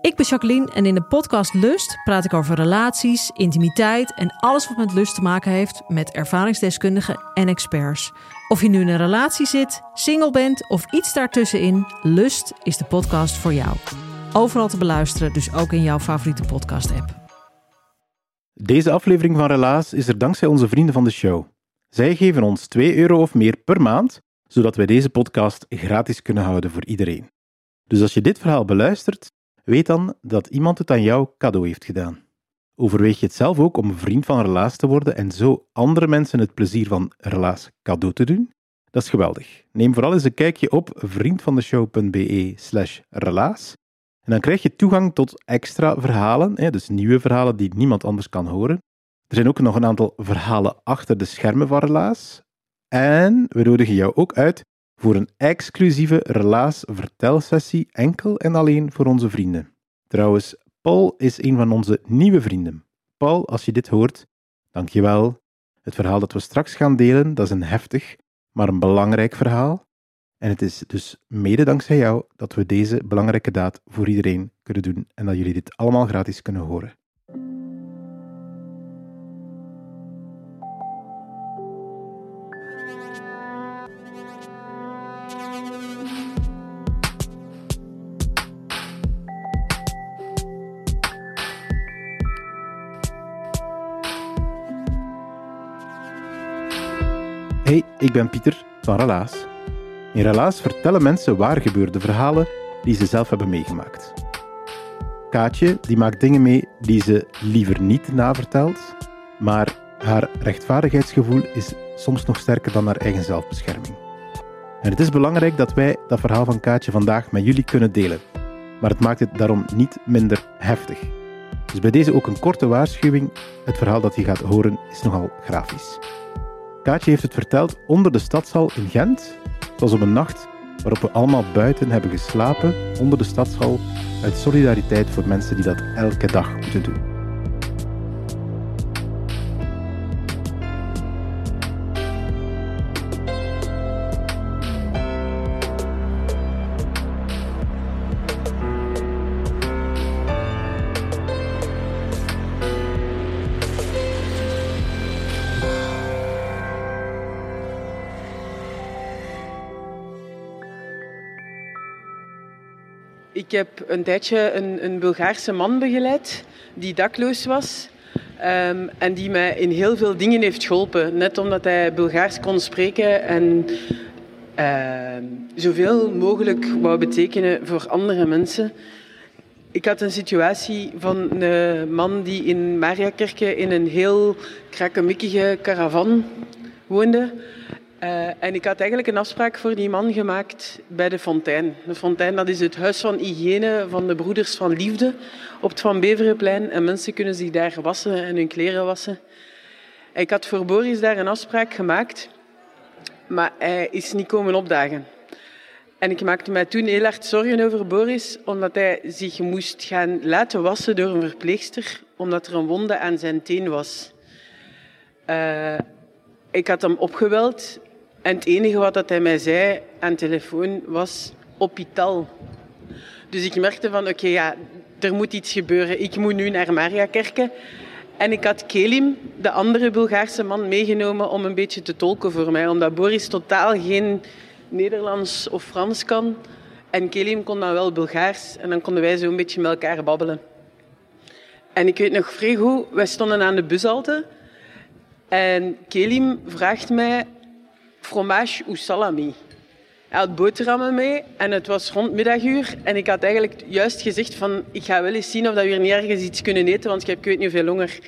Ik ben Jacqueline en in de podcast Lust praat ik over relaties, intimiteit en alles wat met lust te maken heeft met ervaringsdeskundigen en experts. Of je nu in een relatie zit, single bent of iets daartussenin, Lust is de podcast voor jou. Overal te beluisteren, dus ook in jouw favoriete podcast-app. Deze aflevering van Relaas is er dankzij onze vrienden van de show. Zij geven ons 2 euro of meer per maand, zodat wij deze podcast gratis kunnen houden voor iedereen. Dus als je dit verhaal beluistert, weet dan dat iemand het aan jou cadeau heeft gedaan. Overweeg je het zelf ook om vriend van Relaas te worden en zo andere mensen het plezier van Relaas cadeau te doen? Dat is geweldig. Neem vooral eens een kijkje op vriendvandeshow.be slash relaas en dan krijg je toegang tot extra verhalen, dus nieuwe verhalen die niemand anders kan horen. Er zijn ook nog een aantal verhalen achter de schermen van Relaas. En we nodigen jou ook uit voor een exclusieve Relaas vertelsessie enkel en alleen voor onze vrienden. Trouwens, Paul is een van onze nieuwe vrienden. Paul, als je dit hoort, dankjewel. Het verhaal dat we straks gaan delen, dat is een heftig, maar een belangrijk verhaal. En het is dus mede dankzij jou dat we deze belangrijke daad voor iedereen kunnen doen en dat jullie dit allemaal gratis kunnen horen. Ik ben Pieter van Relaas. In Relaas vertellen mensen waar gebeurde verhalen die ze zelf hebben meegemaakt. Kaatje die maakt dingen mee die ze liever niet navertelt, maar haar rechtvaardigheidsgevoel is soms nog sterker dan haar eigen zelfbescherming. En het is belangrijk dat wij dat verhaal van Kaatje vandaag met jullie kunnen delen, maar het maakt het daarom niet minder heftig. Dus bij deze ook een korte waarschuwing: het verhaal dat je gaat horen is nogal grafisch. Kaatje heeft het verteld onder de stadshal in Gent. Het was op een nacht waarop we allemaal buiten hebben geslapen onder de stadshal uit solidariteit voor mensen die dat elke dag moeten doen. Ik heb een tijdje een, een Bulgaarse man begeleid die dakloos was. Um, en die mij in heel veel dingen heeft geholpen. Net omdat hij Bulgaars kon spreken en uh, zoveel mogelijk wou betekenen voor andere mensen. Ik had een situatie van een man die in Mariakerke in een heel krakkemikkige caravan woonde. Uh, en ik had eigenlijk een afspraak voor die man gemaakt bij de Fontein. De Fontein dat is het huis van hygiëne van de Broeders van Liefde op het Van Beverenplein. En mensen kunnen zich daar wassen en hun kleren wassen. Ik had voor Boris daar een afspraak gemaakt, maar hij is niet komen opdagen. En ik maakte mij toen heel hard zorgen over Boris, omdat hij zich moest gaan laten wassen door een verpleegster, omdat er een wonde aan zijn teen was. Uh, ik had hem opgeweld en het enige wat hij mij zei aan telefoon was hopital. Dus ik merkte van, oké, ja, er moet iets gebeuren. Ik moet nu naar Mariakerke. En ik had Kelim, de andere Bulgaarse man, meegenomen om een beetje te tolken voor mij. Omdat Boris totaal geen Nederlands of Frans kan. En Kelim kon dan wel Bulgaars. En dan konden wij zo een beetje met elkaar babbelen. En ik weet nog vrij goed, wij stonden aan de bushalte. En Kelim vraagt mij fromage ou salami. Hij had boterhammen mee en het was rond middaguur. En ik had eigenlijk juist gezegd van, ik ga wel eens zien of dat we hier niet ergens iets kunnen eten, want ik heb ik weet niet hoeveel honger.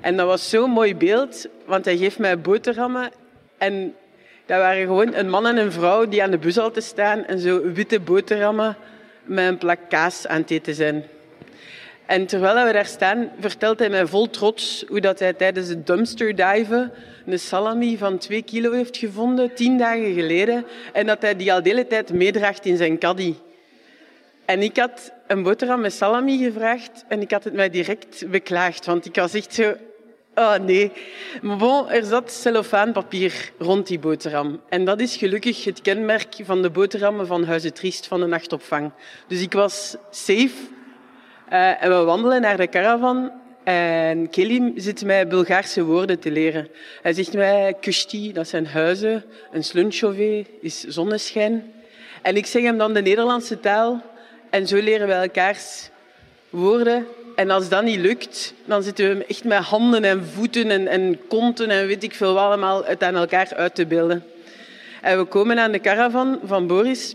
En dat was zo'n mooi beeld, want hij geeft mij boterhammen. En dat waren gewoon een man en een vrouw die aan de bushalte staan en zo witte boterhammen met een plak kaas aan het eten zijn. En terwijl we daar staan, vertelt hij mij vol trots hoe dat hij tijdens het dumpster diven een salami van twee kilo heeft gevonden, tien dagen geleden, en dat hij die al de hele tijd meedraagt in zijn caddy. En ik had een boterham met salami gevraagd en ik had het mij direct beklaagd, want ik was echt zo... Oh nee. Maar bon, er zat cellofaanpapier rond die boterham. En dat is gelukkig het kenmerk van de boterhammen van Huizen Triest van de nachtopvang. Dus ik was safe Uh, en we wandelen naar de caravan en Kelim zit mij Bulgaarse woorden te leren. Hij zegt mij kushti, dat zijn huizen. Een slunchové is zonneschijn. En ik zeg hem dan de Nederlandse taal. En zo leren we elkaars woorden. En als dat niet lukt, dan zitten we echt met handen en voeten en, en konten en weet ik veel wat allemaal het aan elkaar uit te beelden. En we komen aan de caravan van Boris.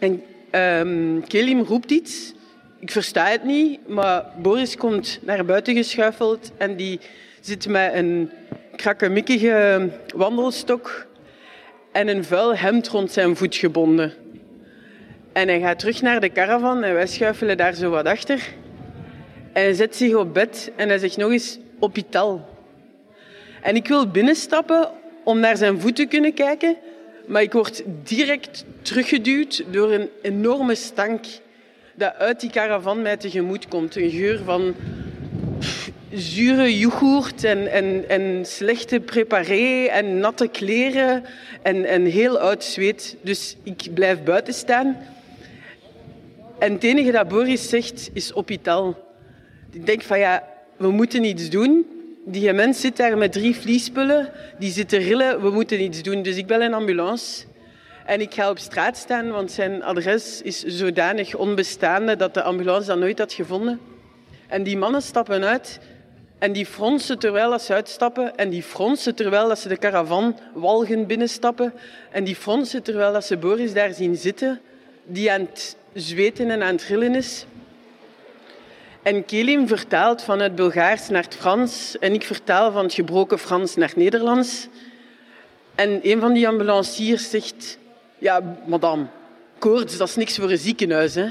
En um, Kelim roept iets. Ik versta het niet, maar Boris komt naar buiten geschuifeld en die zit met een krakkemikkige wandelstok en een vuil hemd rond zijn voet gebonden. En hij gaat terug naar de caravan en wij schuifelen daar zo wat achter. En hij zet zich op bed en hij zegt nog eens hopital. En ik wil binnenstappen om naar zijn voet te kunnen kijken, maar ik word direct teruggeduwd door een enorme stank dat uit die caravan mij tegemoet komt. Een geur van zure yoghurt en, en, en slechte preparé en natte kleren en, en heel oud zweet. Dus ik blijf buiten staan. En het enige dat Boris zegt is hopital. Ik denk van ja, we moeten iets doen. Die mens zit daar met drie vliespullen, die zit te rillen, we moeten iets doen. Dus ik bel een ambulance. En ik ga op straat staan, want zijn adres is zodanig onbestaande dat de ambulance dat nooit had gevonden. En die mannen stappen uit en die fronsen terwijl ze uitstappen en die fronsen terwijl ze de caravan walgen binnenstappen en die fronsen terwijl ze Boris daar zien zitten, die aan het zweten en aan het trillen is. En Kelim vertaalt van het Bulgaars naar het Frans en ik vertaal van het gebroken Frans naar het Nederlands. En een van die ambulanciers zegt, ja, madame, koorts, dat is niks voor een ziekenhuis. Hè?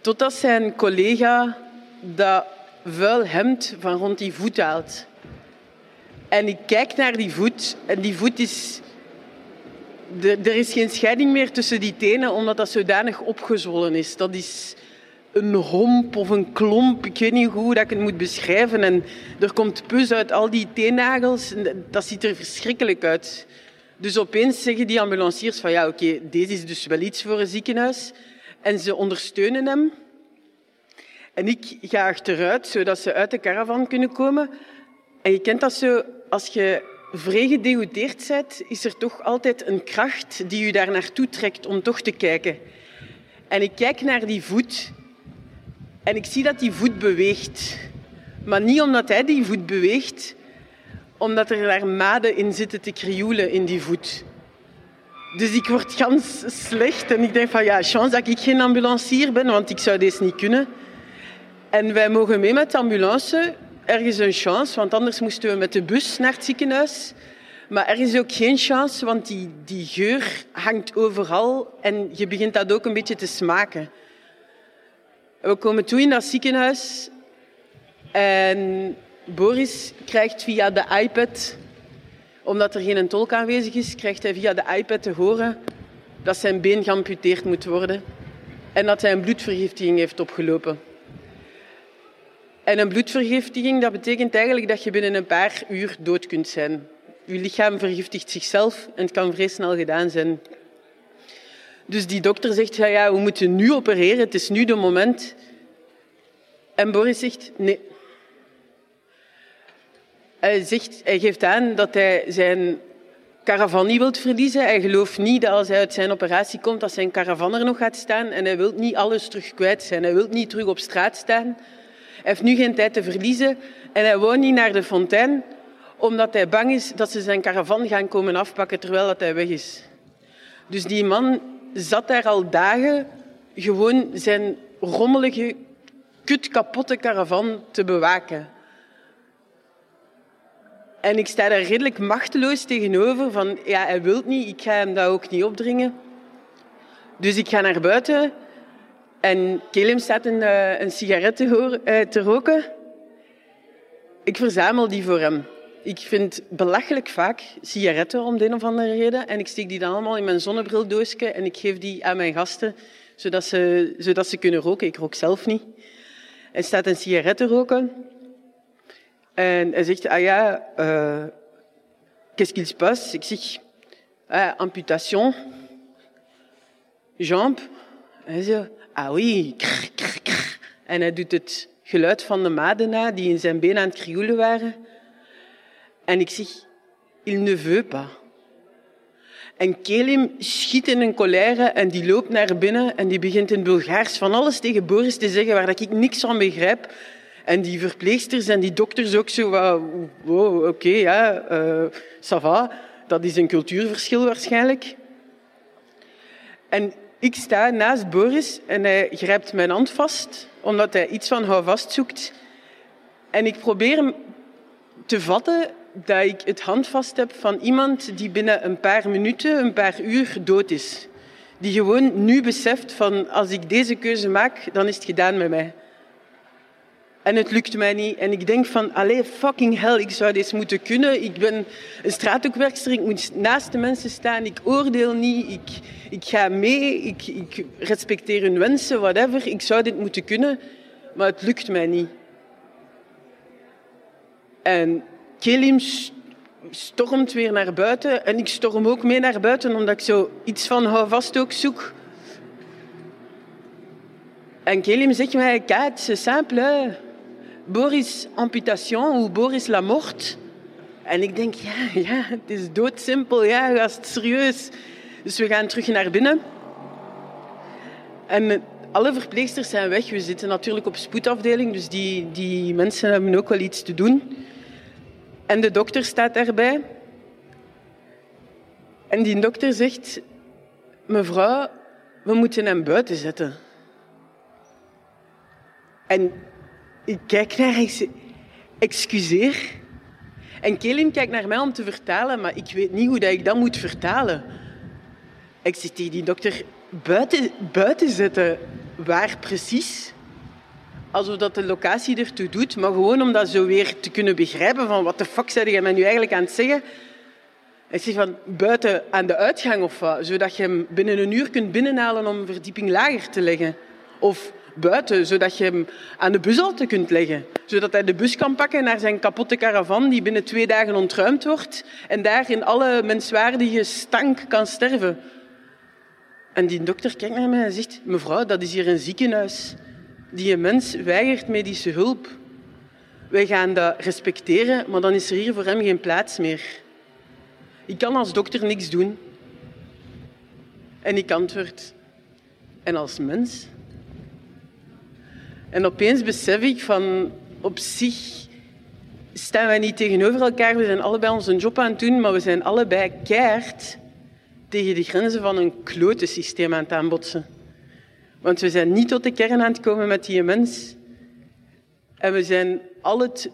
Totdat zijn collega dat vuil hemd van rond die voet haalt. En ik kijk naar die voet en die voet is... Er is geen scheiding meer tussen die tenen, omdat dat zodanig opgezwollen is. Dat is een homp of een klomp. Ik weet niet hoe dat ik het moet beschrijven. En er komt pus uit al die teennagels. Dat ziet er verschrikkelijk uit. Dus opeens zeggen die ambulanciers van ja, oké, deze is dus wel iets voor een ziekenhuis. En ze ondersteunen hem. En ik ga achteruit, zodat ze uit de caravan kunnen komen. En je kent dat zo, als je vrij gedegoteerd bent, is er toch altijd een kracht die je daar naartoe trekt om toch te kijken. En ik kijk naar die voet en ik zie dat die voet beweegt. Maar niet omdat hij die voet beweegt, omdat er daar maden in zitten te krioelen in die voet. Dus ik word gans slecht en ik denk van ja, chance dat ik geen ambulancier ben, want ik zou deze niet kunnen. En wij mogen mee met de ambulance. Ergens een chance, want anders moesten we met de bus naar het ziekenhuis. Maar er is ook geen chance, want die, die geur hangt overal en je begint dat ook een beetje te smaken. We komen toe in dat ziekenhuis en Boris krijgt via de iPad, omdat er geen tolk aanwezig is, krijgt hij via de iPad te horen dat zijn been geamputeerd moet worden en dat hij een bloedvergiftiging heeft opgelopen. En een bloedvergiftiging, dat betekent eigenlijk dat je binnen een paar uur dood kunt zijn. Je lichaam vergiftigt zichzelf en het kan vrij snel gedaan zijn. Dus die dokter zegt, ja, ja, we moeten nu opereren, het is nu de moment. En Boris zegt, nee, hij, zegt, geeft aan dat hij zijn caravan niet wil verliezen. Hij gelooft niet dat als hij uit zijn operatie komt, dat zijn caravan er nog gaat staan. En hij wil niet alles terug kwijt zijn. Hij wil niet terug op straat staan. Hij heeft nu geen tijd te verliezen. En hij woont niet naar de fontein, omdat hij bang is dat ze zijn caravan gaan komen afpakken terwijl dat hij weg is. Dus die man zat daar al dagen gewoon zijn rommelige, kut kapotte caravan te bewaken. En ik sta daar redelijk machteloos tegenover van, ja, hij wil niet, ik ga hem dat ook niet opdringen. Dus ik ga naar buiten en Kelim staat een, eh, een sigaret te, eh, te roken. Ik verzamel die voor hem. Ik vind belachelijk vaak sigaretten om de een of andere reden. En ik steek die dan allemaal in mijn zonnebrildoosje en ik geef die aan mijn gasten, zodat ze, zodat ze kunnen roken. Ik rook zelf niet. Hij staat een sigaret te roken. En hij zegt, ah ja, uh, qu'est-ce qu'il se passe? Ik zeg, ah, amputation, jambe. Hij zegt, ah oui, krr. En hij doet het geluid van de maden na, die in zijn been aan het krioelen waren. En ik zeg, il ne veut pas. En Kelim schiet in een colère en die loopt naar binnen en die begint in Bulgaars van alles tegen Boris te zeggen waar ik niks van begrijp. En die verpleegsters en die dokters ook zo, oké, ja, uh, ça va. Dat is een cultuurverschil waarschijnlijk. En ik sta naast Boris en hij grijpt mijn hand vast, omdat hij iets van hou vast zoekt. En ik probeer te vatten dat ik het handvast heb van iemand die binnen een paar minuten, een paar uur dood is. Die gewoon nu beseft van als ik deze keuze maak, dan is het gedaan met mij. En het lukt mij niet. En ik denk van, allee, fucking hell, ik zou dit moeten kunnen. Ik ben een straathoekwerkster, ik moet naast de mensen staan. Ik oordeel niet, ik, ik ga mee, ik, ik respecteer hun wensen, whatever. Ik zou dit moeten kunnen, maar het lukt mij niet. En Kelim stormt weer naar buiten en ik storm ook mee naar buiten omdat ik zo iets van hou vast ook zoek. En Kelim zegt mij, Kat, c'est simple. Boris amputation ou Boris la mort. En ik denk, ja, ja, het is doodsimpel, ja, gast, serieus. Dus we gaan terug naar binnen. En alle verpleegsters zijn weg. We zitten natuurlijk op spoedafdeling, dus die, die mensen hebben ook wel iets te doen. En de dokter staat daarbij. En die dokter zegt, mevrouw, we moeten hem buiten zetten. En ik kijk naar ik excuseer. En Kelim kijkt naar mij om te vertalen, maar ik weet niet hoe dat ik dat moet vertalen. Ik zeg tegen die dokter, buiten, buiten zetten, waar precies? alsof dat de locatie ertoe doet, maar gewoon om dat zo weer te kunnen begrijpen van wat de fuck zei je mij nu eigenlijk aan het zeggen? Hij zegt van buiten aan de uitgang of wat, zodat je hem binnen een uur kunt binnenhalen om een verdieping lager te leggen. Of buiten, zodat je hem aan de bushalte kunt leggen. Zodat hij de bus kan pakken naar zijn kapotte caravan die binnen twee dagen ontruimd wordt en daar in alle menswaardige stank kan sterven. En die dokter kijkt naar mij en zegt, mevrouw, dat is hier een ziekenhuis. Die mens weigert medische hulp. Wij gaan dat respecteren, maar dan is er hier voor hem geen plaats meer. Ik kan als dokter niks doen. En ik antwoord, en als mens? En opeens besef ik van, op zich staan wij niet tegenover elkaar. We zijn allebei onze job aan het doen, maar we zijn allebei keihard tegen de grenzen van een klote systeem aan het aanbotsen. Want we zijn niet tot de kern aan het komen met die mens. En we zijn al het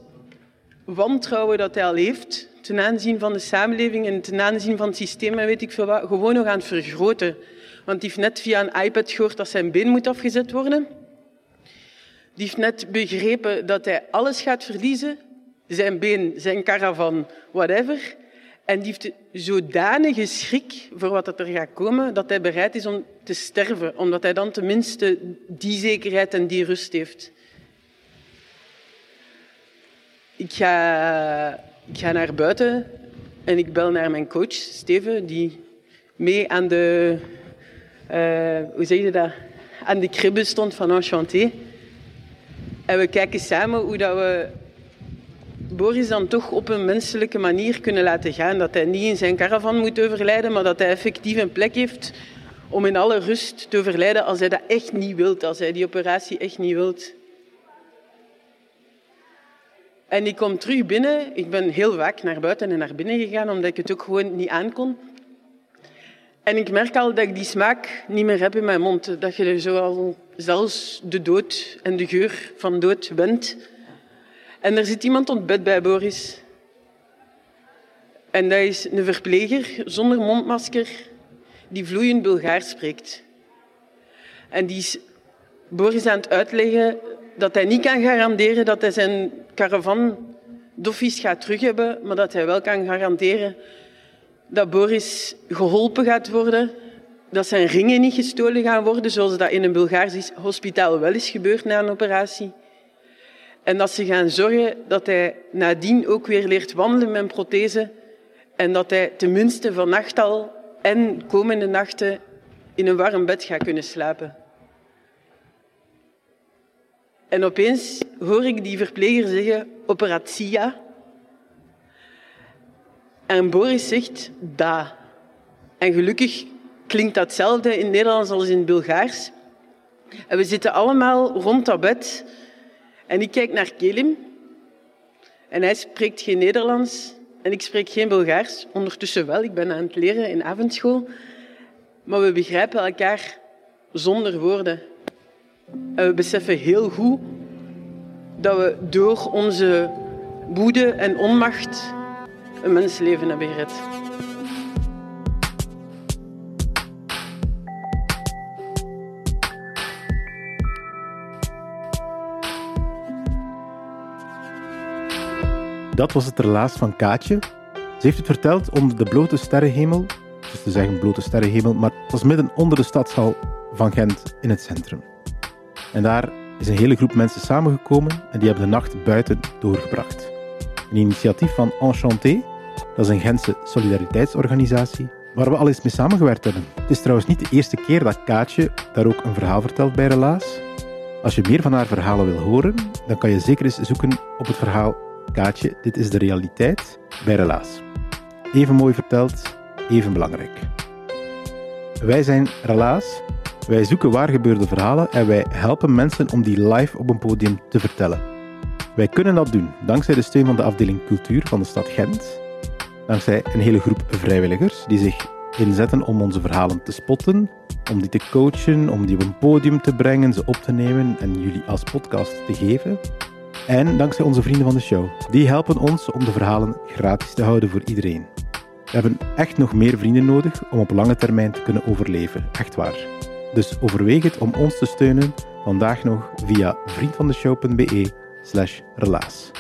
wantrouwen dat hij al heeft ten aanzien van de samenleving en ten aanzien van het systeem en weet ik veel wat, gewoon nog aan het vergroten. Want die heeft net via een iPad gehoord dat zijn been moet afgezet worden. Die heeft net begrepen dat hij alles gaat verliezen. Zijn been, zijn caravan, whatever. En die heeft zodanige schrik voor wat er gaat komen, dat hij bereid is om te sterven, omdat hij dan tenminste die zekerheid en die rust heeft. Ik ga, ik ga naar buiten en ik bel naar mijn coach, Steven, die mee aan de, uh, hoe zeg je dat, aan de kribbe stond van Enchanté. En we kijken samen hoe dat we Boris dan toch op een menselijke manier kunnen laten gaan. Dat hij niet in zijn caravan moet overlijden, maar dat hij effectief een plek heeft om in alle rust te overlijden als hij dat echt niet wilt, als hij die operatie echt niet wilt. En ik kom terug binnen. Ik ben heel vaak naar buiten en naar binnen gegaan, omdat ik het ook gewoon niet aankon. En ik merk al dat ik die smaak niet meer heb in mijn mond. Dat je er zo al zelfs de dood en de geur van dood bent. En er zit iemand op het bed bij Boris. En dat is een verpleger zonder mondmasker die vloeiend Bulgaars spreekt. En die is Boris aan het uitleggen dat hij niet kan garanderen dat hij zijn caravan doffies gaat terug hebben, maar dat hij wel kan garanderen dat Boris geholpen gaat worden, dat zijn ringen niet gestolen gaan worden, zoals dat in een Bulgaars hospitaal wel is gebeurd na een operatie. En dat ze gaan zorgen dat hij nadien ook weer leert wandelen met prothese en dat hij tenminste vannacht al en komende nachten in een warm bed gaat kunnen slapen. En opeens hoor ik die verpleger zeggen, operatia. En Boris zegt, da. En gelukkig klinkt dat in Nederlands als in het Bulgaars. En we zitten allemaal rond dat bed. En ik kijk naar Kelim. En hij spreekt geen Nederlands. En ik spreek geen Bulgaars. Ondertussen wel, ik ben aan het leren in avondschool. Maar we begrijpen elkaar zonder woorden. En we beseffen heel goed dat we door onze woede en onmacht een mensleven hebben gered. Dat was het relaas van Kaatje. Ze heeft het verteld onder de blote sterrenhemel. Dus te zeggen blote sterrenhemel, maar het was midden onder de stadshal van Gent in het centrum. En daar is een hele groep mensen samengekomen en die hebben de nacht buiten doorgebracht. Een initiatief van Enchanté, dat is een Gentse solidariteitsorganisatie, waar we al eens mee samengewerkt hebben. Het is trouwens niet de eerste keer dat Kaatje daar ook een verhaal vertelt bij Relaas. Als je meer van haar verhalen wil horen, dan kan je zeker eens zoeken op het verhaal Kaatje, dit is de realiteit bij Relaas. Even mooi verteld, even belangrijk. Wij zijn Relaas. Wij zoeken waar gebeurde verhalen en wij helpen mensen om die live op een podium te vertellen. Wij kunnen dat doen dankzij de steun van de afdeling cultuur van de stad Gent, dankzij een hele groep vrijwilligers die zich inzetten om onze verhalen te spotten, om die te coachen, om die op een podium te brengen, ze op te nemen en jullie als podcast te geven. En dankzij onze vrienden van de show. Die helpen ons om de verhalen gratis te houden voor iedereen. We hebben echt nog meer vrienden nodig om op lange termijn te kunnen overleven. Echt waar. Dus overweeg het om ons te steunen vandaag nog via vriendvandeshow.be slash relaas.